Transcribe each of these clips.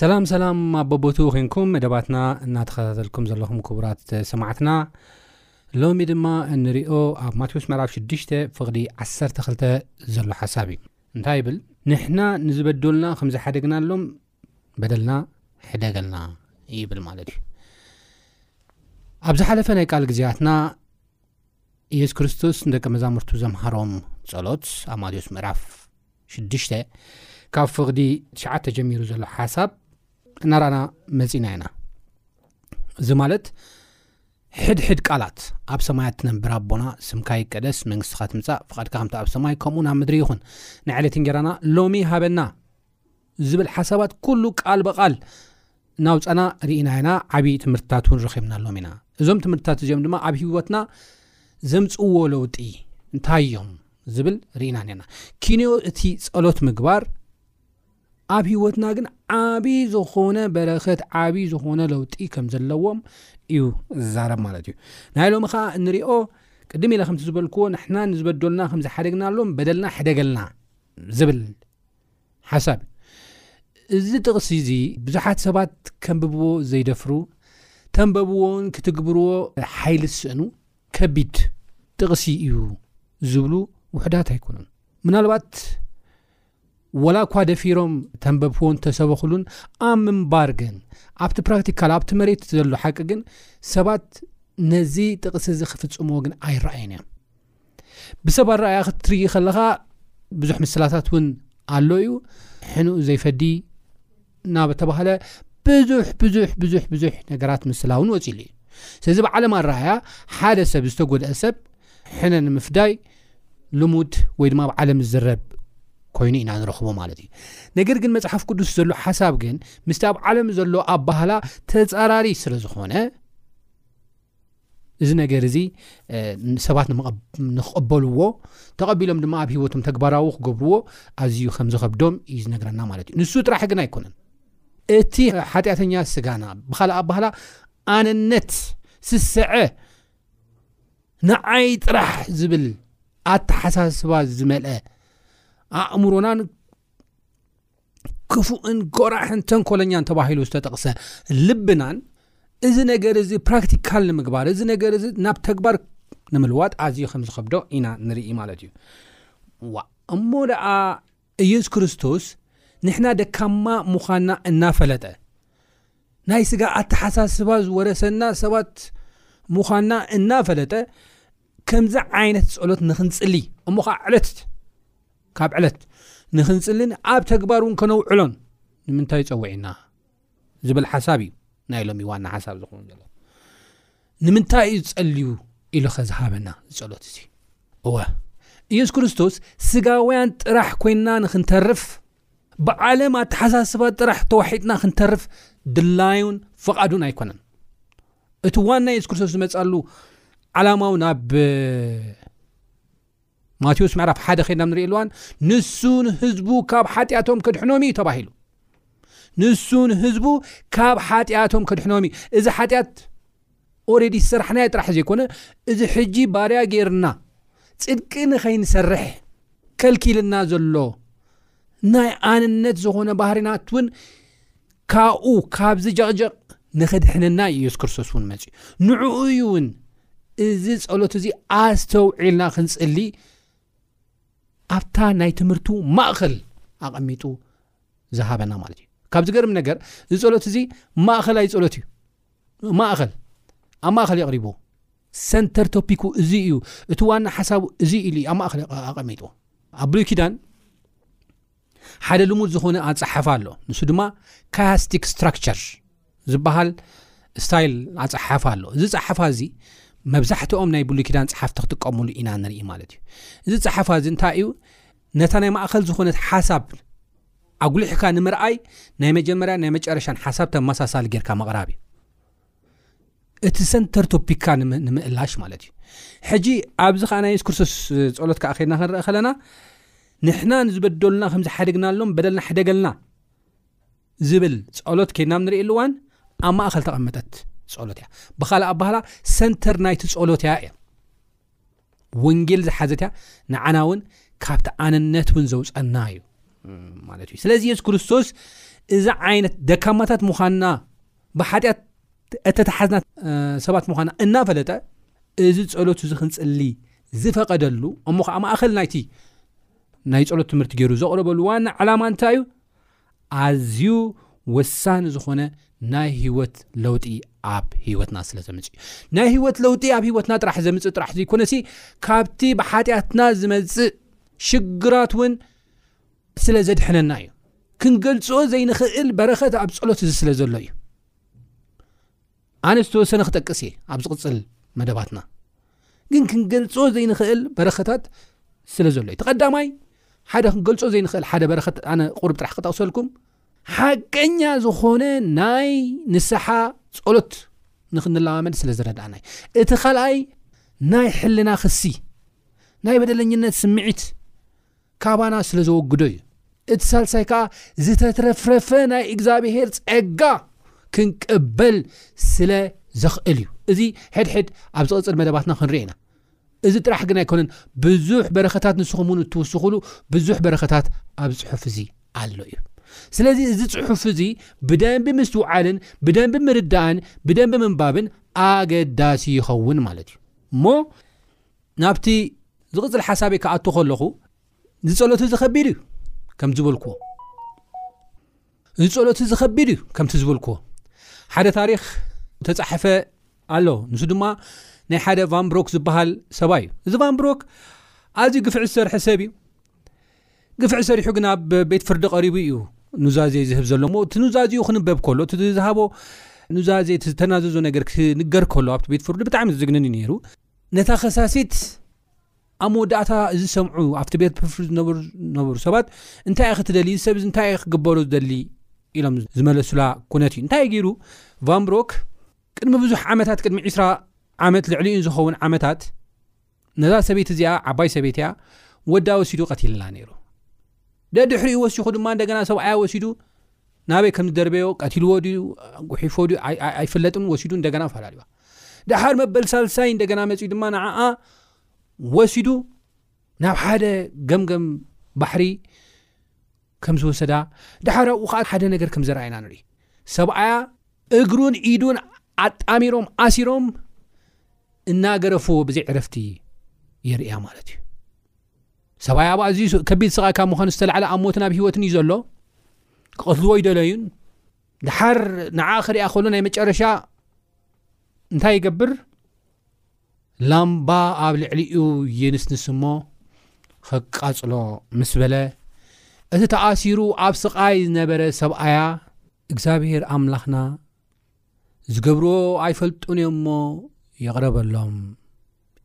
ሰላም ሰላም ኣብ በቦትኡ ኮንኩም መደባትና እናተኸታተልኩም ዘለኹም ክቡራት ሰማዕትና ሎሚ ድማ እንሪኦ ኣብ ማቴዎስ መራፍ 6ዱሽ ፍቕዲ 12 ዘሎ ሓሳብ እዩ እንታይ ይብል ንሕና ንዝበደልና ከም ዝሓደግናሎም በደልና ሕደገልና ይብል ማለት እዩ ኣብ ዝሓለፈ ናይ ቃል ግዜያትና ኢየሱስ ክርስቶስ ንደቀ መዛሙርቱ ዘምሃሮም ጸሎት ኣብ ማቴዎስ ምዕራፍ 6 ካብ ፍቕዲ ትሽዓተ ጀሚሩ ዘሎ ሓሳብ እናርኣና መጺእና ኢና እዚ ማለት ሕድሕድ ቃላት ኣብ ሰማያት ትነብር ኣቦና ስምካ ይቀደስ መንግስትኻ ትምፃእ ፍቓድካ ከምቲ ኣብ ሰማይ ከምኡ ናብ ምድሪ ይኹን ንዕለት እንጀራና ሎሚ ሃበና ዝብል ሓሳባት ኩሉ ቃል ብቓል እናውፃና ርኢና ኢና ዓብዪ ትምህርትታት እውን ረኺብናሎም ኢና እዞም ትምህርትታት እዚኦም ድማ ኣብ ሂወትና ዘምፅዎ ለውጢ እንታይ እዮም ዝብል ርኢና ነና ኪንዮ እቲ ፀሎት ምግባር ኣብ ሂወትና ግን ዓብዪ ዝኾነ በረከት ዓብዪ ዝኾነ ለውጢ ከም ዘለዎም እዩ ዝዛረብ ማለት እዩ ናይ ሎሚ ከዓ እንሪኦ ቅድም ኢለ ከምቲ ዝበልክዎ ንሕና ንዝበደልና ከምዝሓደግናሎም በደልና ሕደገልና ዝብል ሓሳብ እዚ ጥቕሲ እዚ ብዙሓት ሰባት ከንብብዎ ዘይደፍሩ፣ ተንበብዎውን ክትግብርዎ ሓይሊ ዝስእኑ ከቢድ ጥቕሲ እዩ ዝብሉ ውሑዳት ኣይኮኑን። ምናልባት ወላ እኳ ደፊሮም ተንበብዎን ተሰበኽሉን ኣብ ምንባር ግን ኣብቲ ፕራክቲካል ኣብቲ መሬት ዘሎ ሓቂ ግን ሰባት ነዚ ጥቕሲ እዚ ክፍጽምዎ ግን ኣይረኣዩን እዮም። ብሰብ ኣረኣያ ክትርኢ ከለኻ ብዙሕ ምስላታት እውን ኣሎ እዩ ሕንኡ ዘይፈዲ እናተባሃለ ብዙሕ ብዙሕ ብዙሕ ብዙሕ ነገራት ምስላ እውን ወፂሉ እዩ ስለዚ ብዓለም ኣረኣያ ሓደ ሰብ ዝተጎድአ ሰብ ሕነ ንምፍዳይ ልሙድ ወይ ድማ ኣብ ዓለም ዝዝረብ ኮይኑ ኢና ንረኽቦ ማለት እዩ ነገር ግን መፅሓፍ ቅዱስ ዘሎ ሓሳብ ግን ምስቲ ኣብ ዓለም ዘሎ ኣባህላ ተፃራሪ ስለ ዝኾነ እዚ ነገር እዚ ሰባት ንክቐበልዎ ተቐቢሎም ድማ ኣብ ሂወቶም ተግባራዊ ክገብርዎ ኣዝዩ ከም ዝኸብዶም እዩ ዝነግረና ማለት እዩ ንሱ ጥራሕ ግን ኣይኮነን እቲ ሓጢኣተኛ ስጋና ብካልእ ኣባህላ ኣነነት ስስዐ ንዓይ ጥራሕ ዝብል ኣተሓሳስባ ዝመልአ ኣእምሮናን ክፉእን ጎራሕን ተንኮለኛን ተባሂሉ ዝተጠቕሰ ልብናን እዚ ነገር እዚ ፕራክቲካል ንምግባር እዚ ነገር እዚ ናብ ተግባር ንምልዋጥ ኣዝዩ ከም ዝኸብዶ ኢና ንርኢ ማለት እዩ ዋ እሞ ደኣ ኢየሱስ ክርስቶስ ንሕና ደካማ ምዃንና እናፈለጠ ናይ ስጋ ኣተሓሳስባ ዝወረሰና ሰባት ምዃንና እናፈለጠ ከምዚ ዓይነት ጸሎት ንክንጽሊ እሞ ከዓ ዕለት ካብ ዕለት ንክንጽልን ኣብ ተግባር እውን ከነውዕሎን ንምንታይ ጸውዒና ዝብል ሓሳብ እዩ ናይ ሎሚ ዋና ሓሳብ ዝኸውን ዘሎ ንምንታይ እዩ ዝጸልዩ ኢሉ ኸ ዝሃበና ዝጸሎት እዚ እወ ኢየሱስ ክርስቶስ ስጋውያን ጥራሕ ኮይንና ንክንተርፍ ብዓለም ኣተሓሳስባ ጥራሕ ተዋሒጥና ክንተርፍ ድላዩን ፍቓዱን ኣይኮነን እቲ ዋና የሱስ ክርስቶስ ዝመፅሉ ዓላማው ናብ ማቴዎስ ምዕራፍ ሓደ ከይና ንርእየሉዋን ንሱን ህዝቡ ካብ ሓጢኣቶም ከድሕኖም እዩ ተባሂሉ ንሱን ህዝቡ ካብ ሓጢኣቶም ከድሕኖም እዩ እዚ ሓጢኣት ኦረዲ ዝሰራሕናዮ ጥራሕ ዘይኮነ እዚ ሕጂ ባርያ ገይርና ፅድቂ ንኸይንሰርሕ ከልኪልና ዘሎ ናይ ኣንነት ዝኾነ ባህርናት እውን ካብኡ ካብዚ ጀቕጀቕ ንክድሕነና ኢየሱስ ክርስቶስ እውን መፅኡ ንዕኡ እዩ እውን እዚ ጸሎት እዚ ኣስተውዒልና ክንጽሊ ኣብታ ናይ ትምህርቱ ማእኸል ኣቐሚጡ ዝሃበና ማለት እዩ ካብ ዝገርም ነገር እዚ ጸሎት እዚ ማእኸላይ ጸሎት እዩ ማእኸል ኣብ ማእኸል የቕሪቡ ሰንተር ቶፒኩ እዚ እዩ እቲ ዋና ሓሳቡ እዚ ኢሉ ኣብ ማእኸል ኣቐሚጡ ኣብ ብሉይ ኪዳን ሓደ ልሙድ ዝኾነ ኣፀሓሕፋ ኣሎ ንሱ ድማ ካያስቲክ ስትራክቸር ዝበሃል ስታይል ኣፀሓሕፋ ኣሎ እዚ ፀሓፋ እዚ መብዛሕትኦም ናይ ብሉይ ኪዳን ፀሓፍቲ ክጥቀምሉ ኢና ንርኢ ማለት እዩ እዚ ፀሓፋ እዚ እንታይ እዩ ነታ ናይ ማእኸል ዝኾነት ሓሳብ ኣጉሊሕካ ንምርኣይ ናይ መጀመርያ ናይ መጨረሻን ሓሳብ ተመሳሳሊ ጌርካ ምቕራብ እዩ እቲ ሰንተር ቶፒካ ንምእላሽ ማለት እዩ ሕጂ ኣብዚ ከዓ ናይ የሱስ ክርስቶስ ፀሎት ከዓ ከድና ክንረአ ከለና ንሕና ንዝበደሉና ከም ዝሓደግናሎም በደልና ሕደገልና ዝብል ጸሎት ኬናም ንርእየሉ እዋን ኣብ ማእኸል ተቐመጠት ጸሎት እያ ብካልእ ኣባህላ ሰንተር ናይቲ ጸሎት እያ እያ ወንጌል ዝሓዘት እያ ንዓና እውን ካብቲ ኣነነት እውን ዘውፀና እዩ ማለት እዩ ስለዚ የሱስ ክርስቶስ እዚ ዓይነት ደካማታት ምዃንና ብሓጢኣት እተተሓዝና ሰባት ምዃና እናፈለጠ እዚ ጸሎት እዚ ክንጽሊ ዝፈቐደሉ እሞ ከዓ ማእኸል ናይቲ ናይ ጸሎት ትምህርቲ ገይሩ ዘቕረበሉ ዋና ዕላማ እንታይ እዩ ኣዝዩ ወሳኒ ዝኾነ ናይ ህይወት ለውጢ ኣብ ህይወትና ስለ ዘምጽእ እዩ ናይ ህይወት ለውጢ ኣብ ህይወትና ጥራሕ ዘምጽእ ጥራሕ ዘይኮነሲ ካብቲ ብሓጢኣትና ዝመጽእ ሽግራት እውን ስለ ዘድሕነና እዩ ክንገልጾ ዘይንኽእል በረኸት ኣብ ጸሎት እዚ ስለ ዘሎ እዩ ኣነ ዝተወሰነ ክጠቅስ እየ ኣብ ዝቕጽል መደባትና ግን ክንገልጾ ዘይንኽእል በረኸታት ስለ ዘሎ እዩ ተቐዳማይ ሓደ ክንገልጾ ዘይንኽእል ሓደ በረኸት ኣነ ቁርብ ጥራሕ ክጠቕሰልኩም ሓቀኛ ዝኾነ ናይ ንስሓ ጸሎት ንክንለማመድ ስለ ዝረድኣና እዩ እቲ ካልኣይ ናይ ሕልና ክሲ ናይ በደለኝነት ስምዒት ካባና ስለ ዘወግዶ እዩ። እቲ ሳልሳይ ከኣ ዝተትረፍረፈ ናይ እግዝኣብሄር ጸጋ ክንቅበል ስለ ዘኽእል እዩ። እዚ ሕድሕድ ኣብ ዝቕጽል መደባትና ክንሪኦ ኢና። እዚ ጥራሕ ግን ኣይኮነን ብዙሕ በረከታት ንስኹም እውን እትውስኹሉ ብዙሕ በረከታት ኣብ ፅሑፍ እዚ ኣሎ እዩ ስለዚ እዚ ፅሑፍ እዚ ብደንቢ ምስትውዓልን ብደንቢ ምርዳእን ብደንቢ ምንባብን ኣገዳሲ ይኸውን ማለት እዩ እሞ ናብቲ ዝቕጽል ሓሳበይ ክኣቱ ከለኹ እዚ ጸሎት እዚ ከቢድ እዩ ከም ዝበልክዎ እዚ ጸሎት እዚ ከቢድ እዩ ከምቲ ዝበልክዎ ሓደ ታሪክ ተጻሓፈ ኣሎ ንሱ ድማ ናይ ሓደ ቫንብሮክ ዝበሃል ሰባ እዩ እዚ ቫንብሮክ ኣዝዩ ግፍዒ ዝሰርሐ ሰብ እዩ ግፍዒ ሰሪሑ ግን ኣብ ቤት ፍርዲ ቀሪቡ እዩ ኑዛዜ ዝህብ ዘሎ ሞ እቲ ኑዛዜኡ ክንበብ ከሎ እዝሃቦ ኑዛዜ ዝተናዘዞ ነገር ክንገር ከሎ ኣብቲ ቤት ፍርዲ ብጣዕሚ ዝዝግንኒ ነይሩ ነታ ከሳሲት ኣብ መወዳእታ ዝሰምዑ ኣብቲ ቤት ፍፍሪ ዝነበሩ ሰባት እንታይ ክትደሊ እዚ ሰብ እንታይ ዩ ክግበሩ ዝደሊ ኢሎም ዝመለሱላ ኩነት እዩ እንታይ ገይሩ ቫንብሮክ ቅድሚ ብዙሕ ዓመታት ቅድሚ 2ስራ ዓመት ልዕሊኡን ዝኸውን ዓመታት ነዛ ሰበይቲ እዚኣ ዓባይ ሰበይትያ ወዳ ወሲዱ ቀትልና ነይሩ ደድሕሪኡ ወሲኹ ድማ እንደገና ሰብኣያ ወሲዱ ናበይ ከም ዝደርበዮ ቀትልዎ ድዩ ጉሒፎ ድዩ ኣይፍለጥን ወሲዱ እንደገና ፈላለዋ ድሓር መበል ሳልሳይ እንደገና መፅኡ ድማ ንዓኣ ወሲዱ ናብ ሓደ ገምገም ባሕሪ ከም ዝወሰዳ ድሓር ኣብኡ ከዓ ሓደ ነገር ከም ዘረኣይና ንርኢ ሰብኣያ እግሩን ኢዱን ኣጣሚሮም ኣሲሮም እናገረፍዎ ብዘይ ዕረፍቲ የርእያ ማለት እዩ ሰብኣይ ኣብ ኣዝዩ ከቢድ ስቓይ ካብ ምዃኑ ዝተላዕለ ኣብ ሞትን ኣብ ህይወትን እዩ ዘሎ ክቐትልዎ ይደለዩን ድሓር ንዓ ክሪኣ ከሎ ናይ መጨረሻ እንታይ ይገብር ላምባ ኣብ ልዕሊኡ ይንስንስ እሞ ከቃፅሎ ምስ በለ እቲ ተኣሲሩ ኣብ ስቓይ ዝነበረ ሰብኣያ እግዛብሄር ኣምላኽና ዝገብርዎ ኣይፈልጡን እዮም እሞ ይቕረ በሎም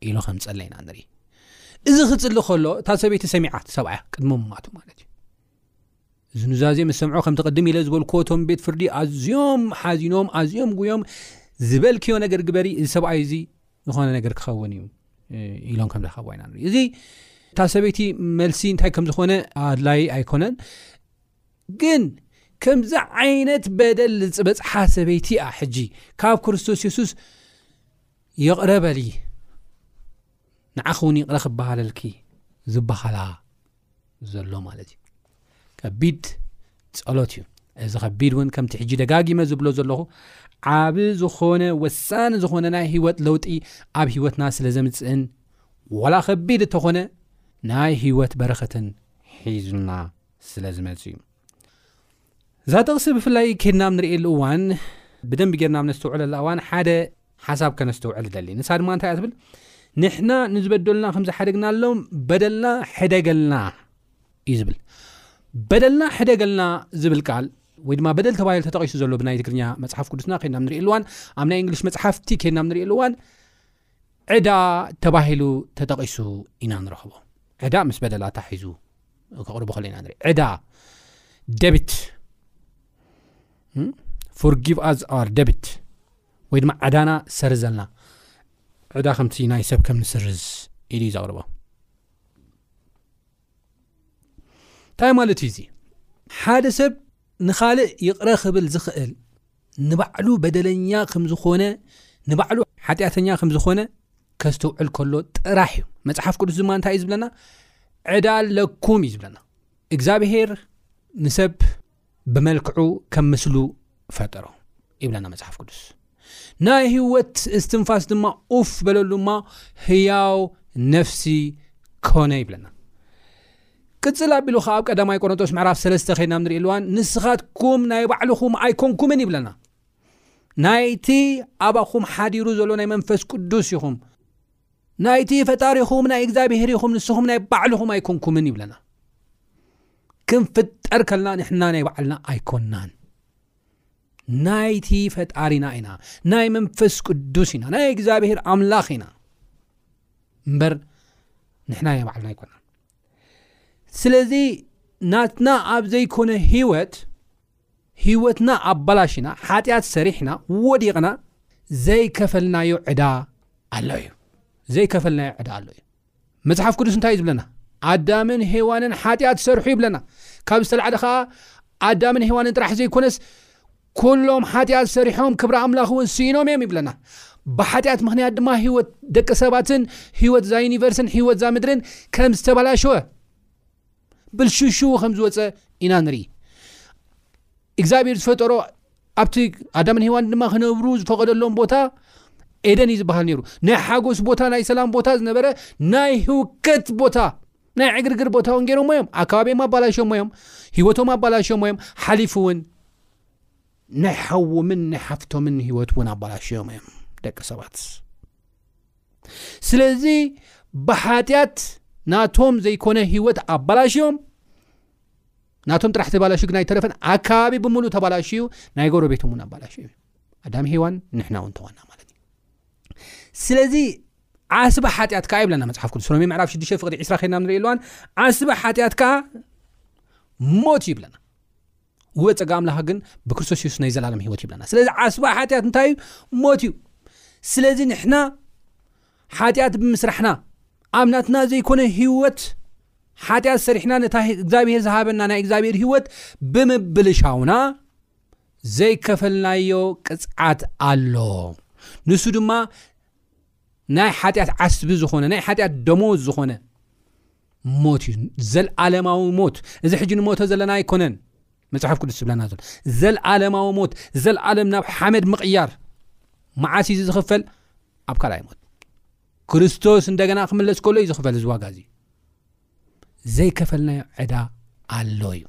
ኢሉ ከም ጸለ ኢና ንርኢ እዚ ክጽሊ ከሎ እታ ሰበይቲ ሰሚዓት ሰብኣያ ቅድሚ ምማቱ ማለት እዩ እዚ ኑዛዜ ምስ ሰምዖ ከምቲ ቅድም ኢለ ዝበልክዎ እቶም ቤት ፍርዲ ኣዝዮም ሓዚኖም ኣዝዮም ጉዮም ዝበልክዮ ነገር ግበሪ እዚ ሰብኣይ እዚ ዝኾነ ነገር ክኸውን እዩ ኢሎም ከም ዝሃብዎ ኢና ንርኢ እዚ እታ ሰበይቲ መልሲ እንታይ ከም ዝኾነ ኣድላይ ኣይኮነን ግን ከምዚ ዓይነት በደል ዝበጽሓ ሰበይቲ እያ ሕጂ ካብ ክርስቶስ የሱስ ይቕረ በሊ ንዓኺ እውን ይቕረ ክበሃለልኪ ዝበሃላ ዘሎ ማለት እዩ ከቢድ ጸሎት እዩ እዚ ከቢድ እውን ከምቲ ሕጂ ደጋጊመ ዝብሎ ዘለኹ ዓብ ዝኾነ ወሳኒ ዝኾነ ናይ ህይወት ለውጢ ኣብ ህይወትና ስለ ዘምፅእን ዋላ ከቢድ እተኾነ ናይ ህይወት በረኸትን ሒዙና ስለ ዝመፅ እዩ እዛ ጥቕሲ ብፍላይ ኬድና ብ ንርእየሉ እዋን ብደንቢ ጌርና ብ ነስተውዕለላ እዋን ሓደ ሓሳብ ከነስተውዕል ደሊ ንሳ ድማ እንታይ እያ ትብል ንሕና ንዝበደሉና ከም ዝሓደግናሎም በደልና ሕደገልና እዩ ዝብል በደልና ሕደገልና ዝብል ቃል ወይ ድማ በደል ተባሂሉ ተጠቂሱ ዘሎ ብናይ ትግርኛ መፅሓፍ ቅዱስና ከድና ንሪእኣሉዋን ኣብ ናይ እንግሊሽ መፅሓፍቲ ከድና ንሪእኣሉዋን ዕዳ ተባሂሉ ተጠቒሱ ኢና ንረኽቦ። ዕዳ ምስ በደል ኣታሒዙ ከቕርቦ ከሎ ኢና ንርኢ። ዕዳ ደብት ፎርጊቭ ኣዝ ኣር ደብት ወይ ድማ ዕዳና ሰርዘልና ዕዳ ከምቲ ናይ ሰብ ከም ንስርዝ ኢሉ እዩ ዘቕርቦ። እንታይ ማለት እዩ እዚ ሓደ ሰብ ንኻልእ ይቕረ ክብል ዝኽእል ንባዕሉ በደለኛ ከም ዝኾነ ንባዕሉ ሓጢኣተኛ ከም ዝኾነ ከዝተውዕል ከሎ ጥራሕ እዩ መፅሓፍ ቅዱስ ድማ እንታይ እዩ ዝብለና ዕዳ ኣለኩም እዩ ዝብለና እግዚኣብሄር ንሰብ ብመልክዑ ከም ምስሉ ፈጠሮ ይብለና መጽሓፍ ቅዱስ ናይ ህይወት እስትንፋስ ድማ ኡፍ በለሉ እማ ህያው ነፍሲ ኮነ ይብለና ቅፅል ኣቢሉ ከዓ ኣብ ቀዳማይ ቆሮንጦስ ምዕራፍ ሰለስተ ከይና ንርኢ ኣለዋን ንስኻትኩም ናይ ባዕልኹም ኣይኮንኩምን ይብለና ናይቲ ኣባኹም ሓዲሩ ዘሎ ናይ መንፈስ ቅዱስ ኢኹም ናይቲ ፈጣሪኹም ናይ እግዚኣብሄር ኢኹም ንስኹም ናይ ባዕልኹም ኣይኮንኩምን ይብለና ክንፍጠር ከልና ንሕና ናይ ባዕልና ኣይኮናን ናይቲ ፈጣሪና ኢና ናይ መንፈስ ቅዱስ ኢና ናይ እግዚኣብሄር ኣምላኽ ኢና እምበር ንሕና ናይ ባዕልና ኣይኮና ስለዚ ናትና ኣብ ዘይኮነ ህወት ህወትና ኣባላሽና ሓጢኣት ሰሪሕና ወዲቕና ዘይከፈልናዮ ዕዳ ኣሎ እዩ ዘይከፈልናዮ ዕዳ ኣሎ እዩ መጽሓፍ ቅዱስ እንታይ እዩ ዝብለና? ኣዳምን ሄዋንን ሓጢኣት ሰርሑ ይብለና። ካብ ዝተላዕለ ከኣ ኣዳምን ሄዋንን ጥራሕ ዘይኮነስ ኩሎም ሓጢኣት ሰሪሖም ክብሪ ኣምላኽ እውን ስኢኖም እዮም ይብለና። ብሓጢኣት ምክንያት ድማ ህይወት ደቂ ሰባትን ህይወት እዛ ዩኒቨርስን ህይወት እዛ ምድርን ከም ዝተበላሸወ ብልሽውሽው ከም ዝወፀ ኢና ንርኢ እግዚኣብሔር ዝፈጠሮ ኣብቲ ኣዳምን ሄዋን ድማ ክነብሩ ዝፈቐደሎም ቦታ ኤደን እዩ ዝበሃል ነይሩ ናይ ሓጎስ ቦታ ናይ ሰላም ቦታ ዝነበረ ናይ ህውከት ቦታ ናይ ዕግርግር ቦታ እውን ገይሮሞ እዮም ኣከባቢም ኣባላሸሞ እዮም ሂወቶም ኣባላሸሞ እዮም ሓሊፉ እውን ናይ ሓዎምን ናይ ሓፍቶምን ህይወት እውን ኣባላሽዮም እዮም ደቂ ሰባት ስለዚ ብሓጢኣት ናቶም ዘይኮነ ህይወት ኣባላሽዮም ናቶም ጥራሕ ተባላሹ ግና ይተረፈን ኣከባቢ ብምሉእ ተባላሽዩ ናይ ጎረቤቶም እውን ኣባላሽ እዩ ኣዳም ሄዋን ንሕና እውን ተዋና ማለት እዩ ስለዚ ዓስቢ ሓጢኣት ከዓ ይብለና መፅሓፍ ቅዱስ ሮሜ ምዕራፍ 6 ፍቅዲ 2ስራ ከድና ንሪኢ ኣለዋን ዓስቢ ሓጢኣት ከዓ ሞት ይብለና ውበ ጸጋ ኣምላኽ ግን ብክርስቶስ የሱስ ናይ ዘላለም ህይወት ይብለና ስለዚ ዓስባ ሓጢኣት እንታይ እዩ ሞት እዩ ስለዚ ንሕና ሓጢኣት ብምስራሕና ኣብ ናትና ዘይኮነ ህይወት ሓጢኣት ሰሪሕና ነታ እግዚኣብሄር ዝሃበና ናይ እግዚኣብሄር ህይወት ብምብልሻውና ዘይከፈልናዮ ቅፅዓት ኣሎ ንሱ ድማ ናይ ሓጢኣት ዓስቢ ዝኾነ ናይ ሓጢኣት ደሞዝ ዝኾነ ሞት እዩ ዘልኣለማዊ ሞት እዚ ሕጂ ንሞተ ዘለና ኣይኮነን መጽሓፍ ቅዱስ ዝብለና ዘሎ ዘልኣለማዊ ሞት ዘልኣለም ናብ ሓመድ ምቕያር መዓስ እዩ ዝኽፈል ኣብ ካልኣይ ሞት ክርስቶስ እንደገና ክምለስ ከሎ እዩ ዝኽፈል እዚ ዋጋ እዚ ዘይከፈልናዮ ዕዳ ኣሎ እዩ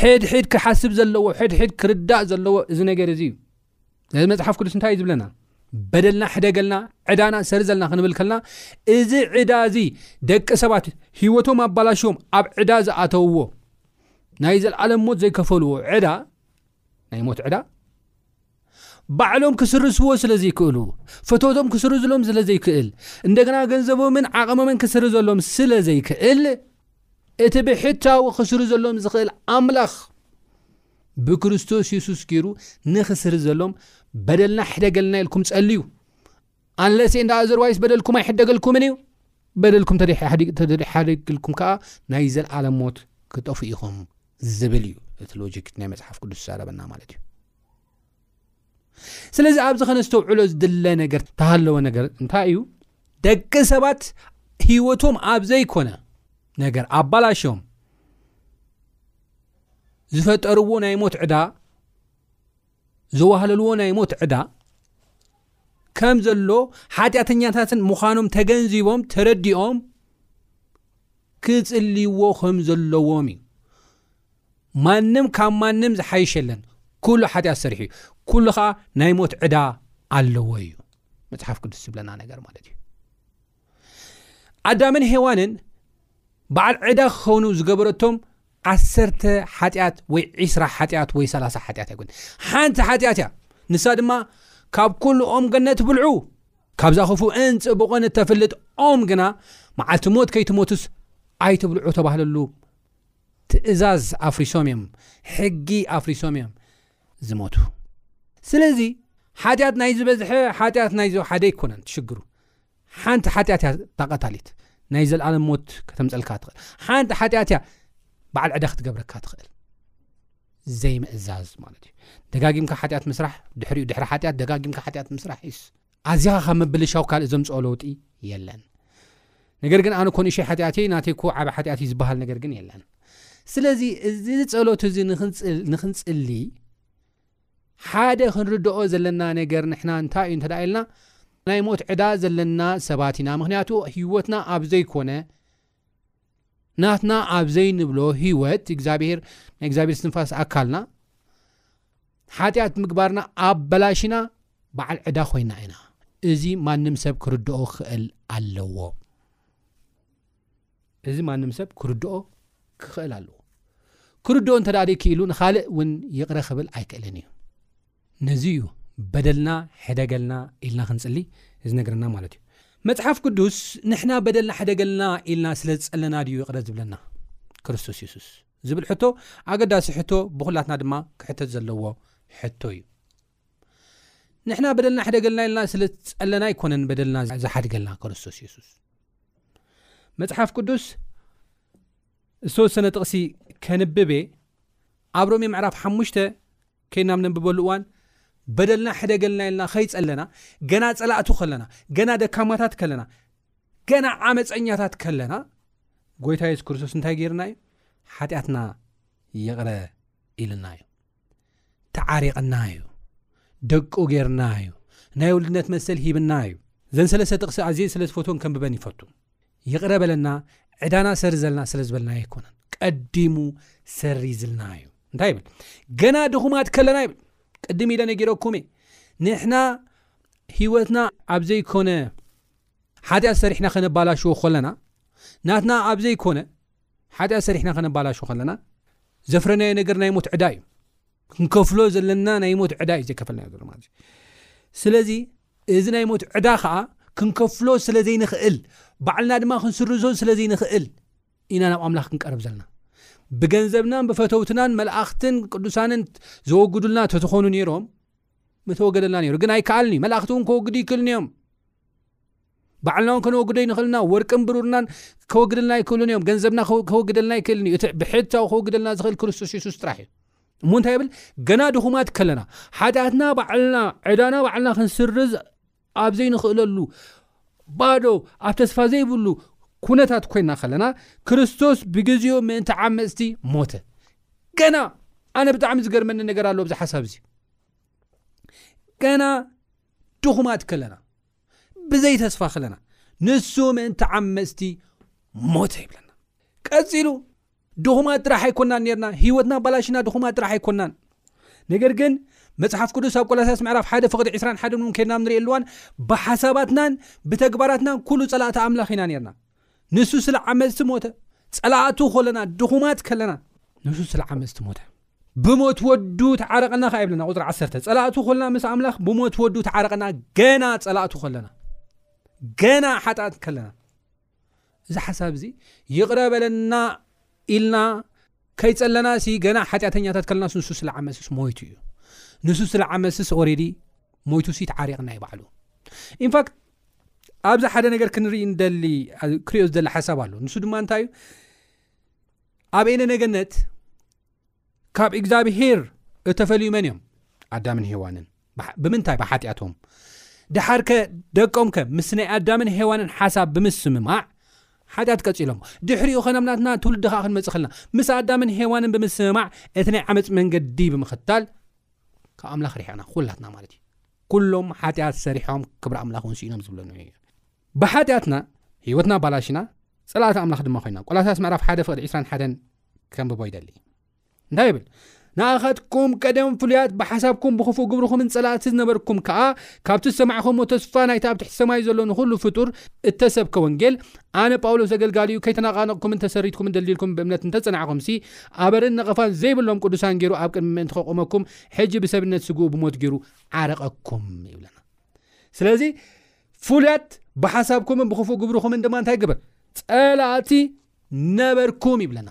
ሕድሕድ ክሓስብ ዘለዎ ሕድሕድ ክርዳእ ዘለዎ እዚ ነገር እዚ እዩ ነዚ መፅሓፍ ቅዱስ እንታይ እዩ ዝብለና በደልና ሕደገልና ዕዳና ሰርዘልና ክንብል ከልና እዚ ዕዳ እዚ ደቂ ሰባት ሂወቶም ኣባላሽዎም ኣብ ዕዳ ዝኣተውዎ ናይ ዘለዓለም ሞት ዘይከፈልዎ ዕዳ ናይ ሞት ዕዳ ባዕሎም ክስርስዎ ስለ ዘይክእሉ ፍቶቶም ክስርዝሎም ስለ ዘይክእል እንደገና ገንዘቦምን ዓቕሞምን ክስርዘሎም ስለ ዘይክእል እቲ ብሕታዊ ክስርዘሎም ዝኽእል ኣምላኽ ብክርስቶስ የሱስ ጌሩ ንኽስርዘሎም በደልና ይሕደገልና ኢልኩም ጸልዩ ኣንለሴ እንዳ ኣዘርዋይስ በደልኩም ኣይሕደገልኩምን እዩ በደልኩም ተሓደግልኩም ከዓ ናይ ዘለዓለም ሞት ክጠፉ ኢኹም ዝብል እዩ እቲ ሎጂክ ናይ መፅሓፍ ቅዱስ ዝዛረበና ማለት እዩ ስለዚ ኣብዚ ከነስተውዕሎ ዝድለ ነገር ተሃለወ ነገር እንታይ እዩ ደቂ ሰባት ህይወቶም ኣብ ዘይኮነ ነገር ኣባላሽም ዝፈጠርዎ ናይ ሞት ዕዳ ዘዋህለልዎ ናይ ሞት ዕዳ ከም ዘሎ ሓጢኣተኛታትን ምዃኖም ተገንዚቦም ተረዲኦም ክጽልይዎ ከም ዘለዎም እዩ ማንም ካብ ማንም ዝሓይሽ የለን ኩሉ ሓጢኣት ሰሪሑ እዩ ኩሉ ከዓ ናይ ሞት ዕዳ ኣለዎ እዩ መፅሓፍ ቅዱስ ዝብለና ነገር ማለት እዩ ኣዳምን ሄዋንን በዓል ዕዳ ክኸኑ ዝገበረቶም ዓሰርተ ሓጢኣት ወይ ዒስራ ሓጢኣት ወይ ሰላሳ ሓጢኣት ኣይኮን ሓንቲ ሓጢኣት እያ ንሳ ድማ ካብ ኩሉ ኦም ገነት ብልዑ ካብዛ ክፉ እን ፅቡቕን እተፍልጥ ኦም ግና መዓልቲ ሞት ከይትሞትስ ኣይትብልዑ ተባህለሉ ትእዛዝ ኣፍሪሶም እዮም ሕጊ ኣፍሪሶም እዮም ዝሞቱ ስለዚ ሓጢኣት ናይ ዝበዝሐ ሓጢኣት ናይ ዝሓደ ኣይኮነን ትሽግሩ ሓንቲ ሓጢኣት እያ ታቐታሊት ናይ ዘለኣለም ሞት ከተምፀልካ ትኽእል ሓንቲ ሓጢኣት እያ በዓል ዕዳ ክትገብረካ ትኽእል ዘይምእዛዝ ማለት እዩ ደጋጊምካ ሓጢኣት ምስራሕ ድሕሪኡ ድሕሪ ሓጢኣት ደጋጊምካ ሓጢኣት ምስራሕ እዩስ ኣዚኻ ካብ ምብልሻው ካልእ ዘምጽኦ ለውጢ የለን። ነገር ግን ኣነ እኮ ንእሽተይ ሓጢኣት እየ ናተይ እኮ ዓቢ ሓጢኣት እዩ ዝበሃል ነገር ግን የለን። ስለዚ እዚ ጸሎት እዚ ንክንጽሊ ሓደ ክንርድኦ ዘለና ነገር ንሕና እንታይ እዩ እንተደኣ ኢልና ናይ ሞት ዕዳ ዘለና ሰባት ኢና። ምክንያቱ ህይወትና ኣብ ዘይኮነ ናትና ኣብ ዘይንብሎ ህይወት እግዚኣብሔር ናይ እግዚኣብሔር ስንፋስ ኣካልና ሓጢኣት ምግባርና ኣብ በላሽና በዓል ዕዳ ኮይና ኢና እዚ ማንም ሰብ ክርድኦ ክኽእል ኣለዎ እዚ ማንም ሰብ ክርድኦ ክኽእል ኣለዎ ክርድኦ እንተደኣ ክኢሉ ንካልእ እውን ይቕረ ክብል ኣይክእልን እዩ ነዚ እዩ በደልና ሕደገልና ኢልና ክንጽሊ ዝነግረና ማለት እዩ። መጽሓፍ ቅዱስ ንሕና በደልና ሕደገልና ኢልና ስለ ዝጸለና ድዩ ይቕረ ዝብለና ክርስቶስ የሱስ ዝብል ሕቶ ኣገዳሲ ሕቶ ብኹላትና ድማ ክሕተት ዘለዎ ሕቶ እዩ። ንሕና በደልና ሕደገልና ኢልና ስለ ዝጸለና ኣይኮነን በደልና ዝሓድገልና ክርስቶስ የሱስ መጽሓፍ ቅዱስ ዝተወሰነ ጥቕሲ ከንብብ እየ ኣብ ሮሜ ምዕራፍ ሓሙሽተ ኴንና ኣብ ነንብበሉ እዋን በደልና ሕደገልና ኢልና ከይጸለና፣ ገና ጸላእቱ ከለና፣ ገና ደካማታት ከለና፣ ገና ዓመጸኛታት ከለና ጎይታ የሱስ ክርስቶስ እንታይ ገይርና እዩ? ሓጢኣትና ይቕረ ኢልና እዩ። ተዓሪቕና እዩ። ደቁ ገይርና እዩ። ናይ ውልድነት መሰል ሂብና እዩ። ዘን ሰለስተ ጥቕሲ ኣዝየ ስለ ዝፈትወን ከንብበን ይፈቱ። ይቕረ በለና ዕዳና ሰርዘልና ስለ ዝበልናዮ ኣይኮነን ቀዲሙ ሰሪዝልና እዩ እንታይ ይብል ገና ድኹማት ከለና ይብል ቅድም ኢለ ነጊረኩም እየ ንሕና ሂወትና ኣብ ዘይኮነ ሓጢኣት ሰሪሕና ከነባላሽዎ ከለና ናትና ኣብ ዘይኮነ ሓጢኣት ሰሪሕና ከነባላሽዎ ከለና ዘፍረናዮ ነገር ናይ ሞት ዕዳ እዩ ክንከፍሎ ዘለና ናይ ሞት ዕዳ እዩ ዘይከፈልናዮ ዘሎ ማለት እዩ ስለዚ እዚ ናይ ሞት ዕዳ ከኣ ክንከፍሎ ስለ ዘይንኽእል፣ ባዕልና ድማ ክንስርዞ ስለ ዘይንኽእል ኢና ናብ ኣምላኽ ክንቀርብ ዘለና። ብገንዘብናን ብፈተውትናን መላእኽትን ቅዱሳንን ዘወግዱልና ተተኾኑ ነይሮም ምተወገደልና ነይሩ። ግን ኣይከኣልን እዩ። መላእኽቲ እውን ከወግዱ ይክእሉን እዮም። ባዕልና እውን ከነወግዶ ይንኽእልና። ወርቅን ብሩርናን ከወግደልና ይክእሉን እዮም። ገንዘብና ከወግደልና ይክእልን እዩ። እቲ ብሕታዊ ከወግደልና ዝኽእል ክርስቶስ የሱስ ጥራሕ እዩ። እሞ እንታይ ይብል ገና ድኹማት ከለና ሓጢኣትና ባዕልና ዕዳና ባዕልና ክንስርዝ ኣብ ዘይንኽእለሉ ባዶ ኣብ ተስፋ ዘይብሉ ኩነታት ኮይና ከለና ክርስቶስ ብግዜኡ ምእንቲ ዓመፅቲ ሞተ ገና ኣነ ብጣዕሚ ዝገርመኒ ነገር ኣሎ ብዚ ሓሳብ እዚ ገና ድኹማት ከለና ብዘይ ተስፋ ከለና ንሱ ምእንቲ ዓመፅቲ ሞተ ይብለና ቀፂሉ ድኹማት ጥራሕ ኣይኮናን ኔርና ህይወትና ኣባላሺና ድኹማት ጥራሕ ኣይኮናን ነገር ግን መጽሓፍ ቅዱስ ኣብ ቆላሳስ ምዕራፍ ሓደ ፍቕዲ ዕስራን ሓደን እውን ከድና ንርእየሉ እዋን ብሓሳባትናን ብተግባራትናን ኩሉ ጸላእቲ ኣምላኽ ኢና ኔርና ንሱ ስለ ዓመጽቲ ሞተ ጸላእቱ ከለና ድኹማት ከለና ንሱ ስለ ዓመጽቲ ሞተ ብሞት ወዱ ተዓረቐና ከ ይብለና ቁፅሪ 1 ፀላእቱ ኮለና ምስ ኣምላኽ ብሞት ወዱ ተዓረቐና ገና ፀላእቱ ከለና ገና ሓጣት ከለና እዚ ሓሳብ እዚ ይቕረ በለና ኢልና ከይጸለና ሲ ገና ሓጢኣተኛታት ከለናስ ንሱ ስለ ዓመስስ ሞይቱ እዩ ንሱ ስለ ዓመስስ ኦሬዲ ሞይቱ ሲ ተዓሪቕና ይባዕሉ ኢንፋክት ኣብዚ ሓደ ነገር ክንርኢ ንደሊ ክሪኦ ዝደሊ ሓሳብ ኣሎ ንሱ ድማ እንታይ እዩ ኣብ ኤነ ነገነት ካብ እግዚኣብሄር እተፈልዩ መን እዮም ኣዳምን ሄዋንን ብምንታይ ብሓጢኣቶም ድሓር ከ ደቆም ከ ምስ ናይ ኣዳምን ሄዋንን ሓሳብ ብምስምማዕ ሓጢኣት ቀፂሎም ድሕሪኡ ከ ናብ ናትና ትውልዲ ከዓ ክንመፅእ ከለና ምስ ኣዳምን ሄዋንን ብምስምማዕ እቲ ናይ ዓመፅ መንገዲ ብምኽታል ካብ ኣምላኽ ርሕቕና ኩላትና ማለት እዩ ኩሎም ሓጢኣት ሰሪሖም ክብሪ ኣምላኽ እውን ስኢኖም ዝብለኑ እዩ ብኃጢኣትና ሕይወትና ኣባላሽና ጸላእቲ ኣምላኽ ድማ ኮይና ቆላሳስ ምዕራፍ ሓደ ፍቕዲ 2ስራ ሓደን ከምብቦ ይደሊ እንታይ ይብል ንኣኸትኩም ቀደም ፍሉያት ብሓሳብኩም ብኽፉእ ግብርኹምን ጸላእቲ ዝነበርኩም ከኣ ካብቲ ዝሰማዕኹምዎ ተስፋ ናይቲ ኣብ ትሕቲ ሰማይ ዘሎ ንኹሉ ፍጡር እተሰብከ ወንጌል ኣነ ጳውሎስ ዘገልጋልዩ ከይተናቓነቕኩምን ተሰሪትኩምን ደልዲልኩም ብእምነት እንተጸናዕኹምሲ ኣበርን ነቐፋን ዘይብሎም ቅዱሳን ገይሩ ኣብ ቅድሚ ምእንቲ ከቆመኩም ሕጂ ብሰብነት ስግኡ ብሞት ገይሩ ዓረቐኩም ይብለና ስለዚ ፍሉያት ብሓሳብኩምን ብክፉእ ግብርኹምን ድማ እንታይ ግብር ጸላእቲ ነበርኩም ይብለና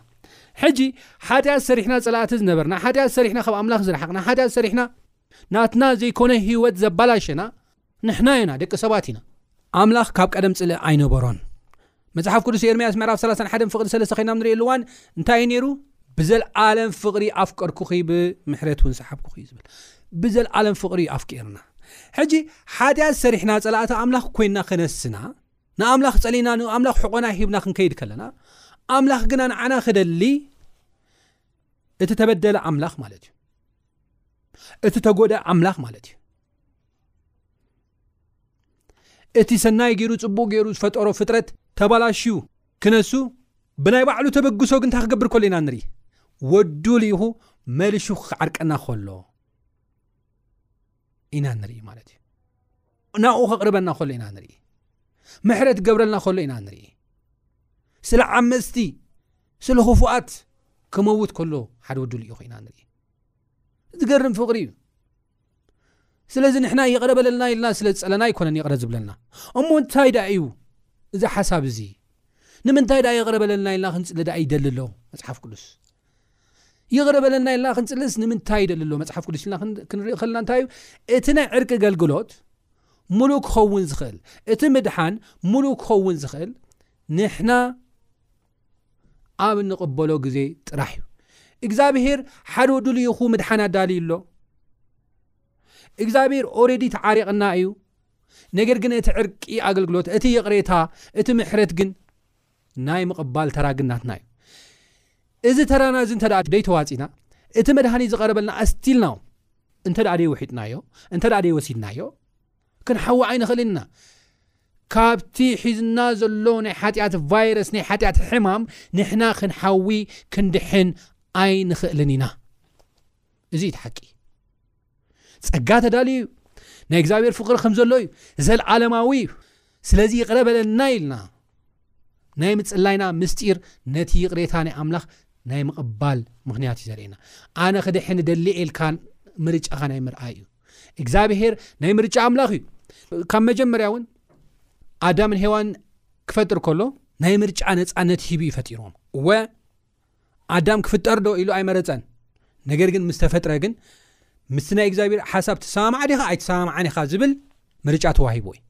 ሕጂ ሓጢኣት ሰሪሕና ጸላእቲ ዝነበርና ሓጢኣት ሰሪሕና ካብ ኣምላኽ ዝረሓቕና ሓጢኣት ሰሪሕና ናትና ዘይኮነ ህይወት ዘባላሸና ንሕና ኢና ደቂ ሰባት ኢና ኣምላኽ ካብ ቀደም ጽልእ ኣይነበሮን መጽሓፍ ቅዱስ ኤርምያስ ምዕራፍ ሰላሳን ሓደን ፍቕሪ ሰለስተ ኸይና ኣብ ንርእየሉ እዋን እንታይ እዩ ነይሩ? ብዘለኣለም ፍቕሪ ኣፍቀርኩኺ ብምሕረት እውን ሰሓብኩኺ እዩ ዝብል ብዘለኣለም ፍቕሪ እዩ ኣፍቂርና ሕጂ ሓጢኣት ሰሪሕና ጸላእቲ ኣምላኽ ኮይንና ክነስና ንኣምላኽ ጸሊና ንኣምላኽ ሕቆና ሂብና ክንከይድ ከለና ኣምላኽ ግና ንዓና ክደሊ እቲ ተበደለ ኣምላኽ ማለት እዩ እቲ ተጎደ ኣምላኽ ማለት እዩ እቲ ሰናይ ገይሩ ጽቡቕ ገይሩ ዝፈጠሮ ፍጥረት ተባላሽዩ ክነሱ ብናይ ባዕሉ ተበግሶ ግን እንታይ ክገብር ከሎ ኢና ንርኢ ወዱ ልኢኹ መልሹ ክዓርቀና ከሎ ኢና ንርኢ ማለት እዩ ናብኡ ከቕርበና ከሎ ኢና ንርኢ ምሕረት ገብረልና ከሎ ኢና ንርኢ ስለ ዓመፅቲ ስለ ክፉኣት ክመውት ከሎ ሓደ ወዱ ልኢኹ ኢና ንርኢ ዝገርም ፍቕሪ እዩ ስለዚ ንሕና ይቕረ በለልና ኢልና ስለ ዝጸለና ኣይኮነን ይቕረ ዝብለና እሞ እንታይ ደኣ እዩ እዚ ሓሳብ እዚ ንምንታይ ደኣ ይቕረ በለልና ኢልና ክንጽሊ ደኣ ይደሊ ኣሎ መጽሓፍ ቅዱስ ይቕረ በለልና ኢልና ክንጽልስ ንምንታይ ይደሊ ኣሎ መጽሓፍ ቅዱስ ኢልና ክንርኢ ከለና እንታይ እዩ እቲ ናይ ዕርቂ ኣገልግሎት ሙሉእ ክኸውን ዝኽእል እቲ ምድሓን ሙሉእ ክኸውን ዝኽእል ንሕና ኣብ እንቕበሎ ግዜ ጥራሕ እዩ። እግዚኣብሄር ሓደ ወዱ ልኢኹ ምድሓን ኣዳልዩ ኣሎ። እግዚኣብሄር ኦረዲ ተዓሪቕና እዩ። ነገር ግን እቲ ዕርቂ ኣገልግሎት፣ እቲ ይቕሬታ፣ እቲ ምሕረት ግን ናይ ምቕባል ተራ ግን ናትና እዩ። እዚ ተራና እዚ እንተ ደይተዋፂና እቲ መድሃኒ ዝቐረበልና ኣስቲልናው እንተ ደይውሒጥናዮ እንተ ደይወሲድናዮ ክንሓዊ ኣይንኽእልን ኢና። ካብቲ ሒዙና ዘሎ ናይ ሓጢኣት ቫይረስ፣ ናይ ሓጢኣት ሕማም፣ ንሕና ክንሓዊ፣ ክንድሕን ኣይንኽእልን ኢና። እዚ እዩ እቲ ሓቂ። ጸጋ ተዳልዩ እዩ። ናይ እግዚኣብሔር ፍቕሪ ከም ዘሎ እዩ። ዘለዓለማዊ እዩ። ስለዚ ይቕረ በለና ኢልና ናይ ምጽላይና ምስጢር ነቲ ይቕሬታ ናይ ኣምላኽ ናይ ምቕባል ምኽንያት እዩ ዘርእየና ኣነ ክድሕን ደሊ ኤልካ ምርጫኻ ናይ ምርኣይ እዩ እግዚኣብሄር ናይ ምርጫ ኣምላኽ እዩ ካብ መጀመርያ እውን ኣዳምን ሄዋን ክፈጥር ከሎ ናይ ምርጫ ነፃነት ሂቡ እዩ ፈጢሮም እወ ኣዳም ክፍጠር ዶ ኢሉ ኣይመረፀን ነገር ግን ምስ ተፈጥረ ግን ምስቲ ናይ እግዚኣብሔር ሓሳብ ትሰማማዕ ዲኻ ኣይትሰማማዕን ኢኻ ዝብል ምርጫ ተዋሂቦ እዩ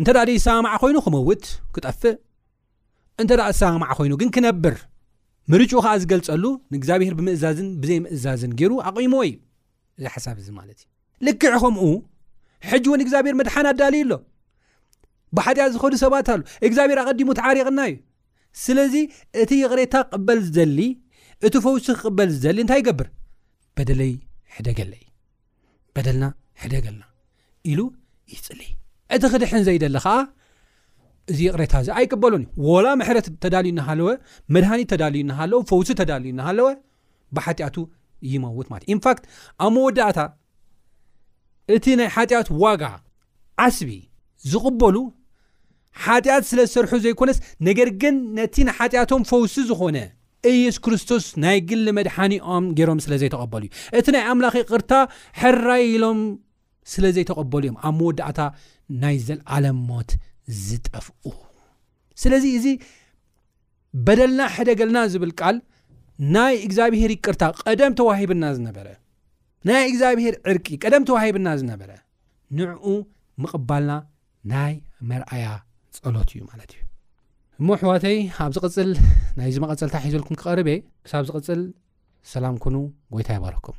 እንተ ደ ይሰማማዕ ኮይኑ ክመውት ክጠፍእ እንተ ደኣ ዝሰማማዕ ዀይኑ ግን ኪነብር፣ ምርጭኡ ኸኣ ዚገልጸሉ ንእግዚኣብሄር ብምእዛዝን ብዘይምእዛዝን ገይሩ ኣቚምዎ እዩ። እዚ ሓሳብ እዚ ማለት እዩ። ልክዕ ከምኡ ሕጂ እውን እግዚኣብሄር መድሓን ኣዳልዩ ኣሎ። ብሓጢኣት ዝኸዱ ሰባት ኣሉ። እግዚኣብሄር ኣቐዲሙ ተዓሪቕና እዩ። ስለዚ እቲ ይቕሬታ ክቕበል ዝደሊ እቲ ፈውሲ ክቕበል ዝደሊ እንታይ ይገብር? በደለይ ሕደገለይ። በደልና ሕደገልና ኢሉ ይጽልይ እቲ ክድሕን ዘይደሊ ከኣ እዚ ይቕሬታ እዚ ኣይቅበሉን እዩ ወላ ምሕረት ተዳልዩ እናሃለወ መድሃኒት ተዳልዩ እናሃለወ ፈውሲ ተዳልዩ እናሃለወ ብሓጢኣቱ ይመውት ማለት ኢንፋክት ኣብ መወዳእታ እቲ ናይ ሓጢኣት ዋጋ ዓስቢ ዝቕበሉ ሓጢኣት ስለ ዝሰርሑ ዘይኮነስ ነገር ግን ነቲ ንሓጢኣቶም ፈውሲ ዝኾነ ኢየሱስ ክርስቶስ ናይ ግሊ መድሓኒኦም ገይሮም ስለ ዘይተቐበሉ እዩ እቲ ናይ ኣምላኽ ይቕርታ ሕራይ ኢሎም ስለ ዘይተቐበሉ እዮም ኣብ መወዳእታ ናይ ዘለዓለም ሞት ዝጠፍኡ ስለዚ እዚ በደልና ሕደገልና ዝብል ቃል ናይ እግዚኣብሄር ይቅርታ ቀደም ተዋሂብና ዝነበረ ናይ እግዚኣብሄር ዕርቂ ቀደም ተዋሂብና ዝነበረ ንዕኡ ምቕባልና ናይ መርኣያ ጸሎት እዩ ማለት እዩ እሞ ኣሕዋተይ ኣብ ዝቕፅል ናይዚ መቐፀልታ ሒዘልኩም ክቐርብ እየ ክሳብ ዝቕፅል ሰላም ኩኑ ጎይታ ይባረኩም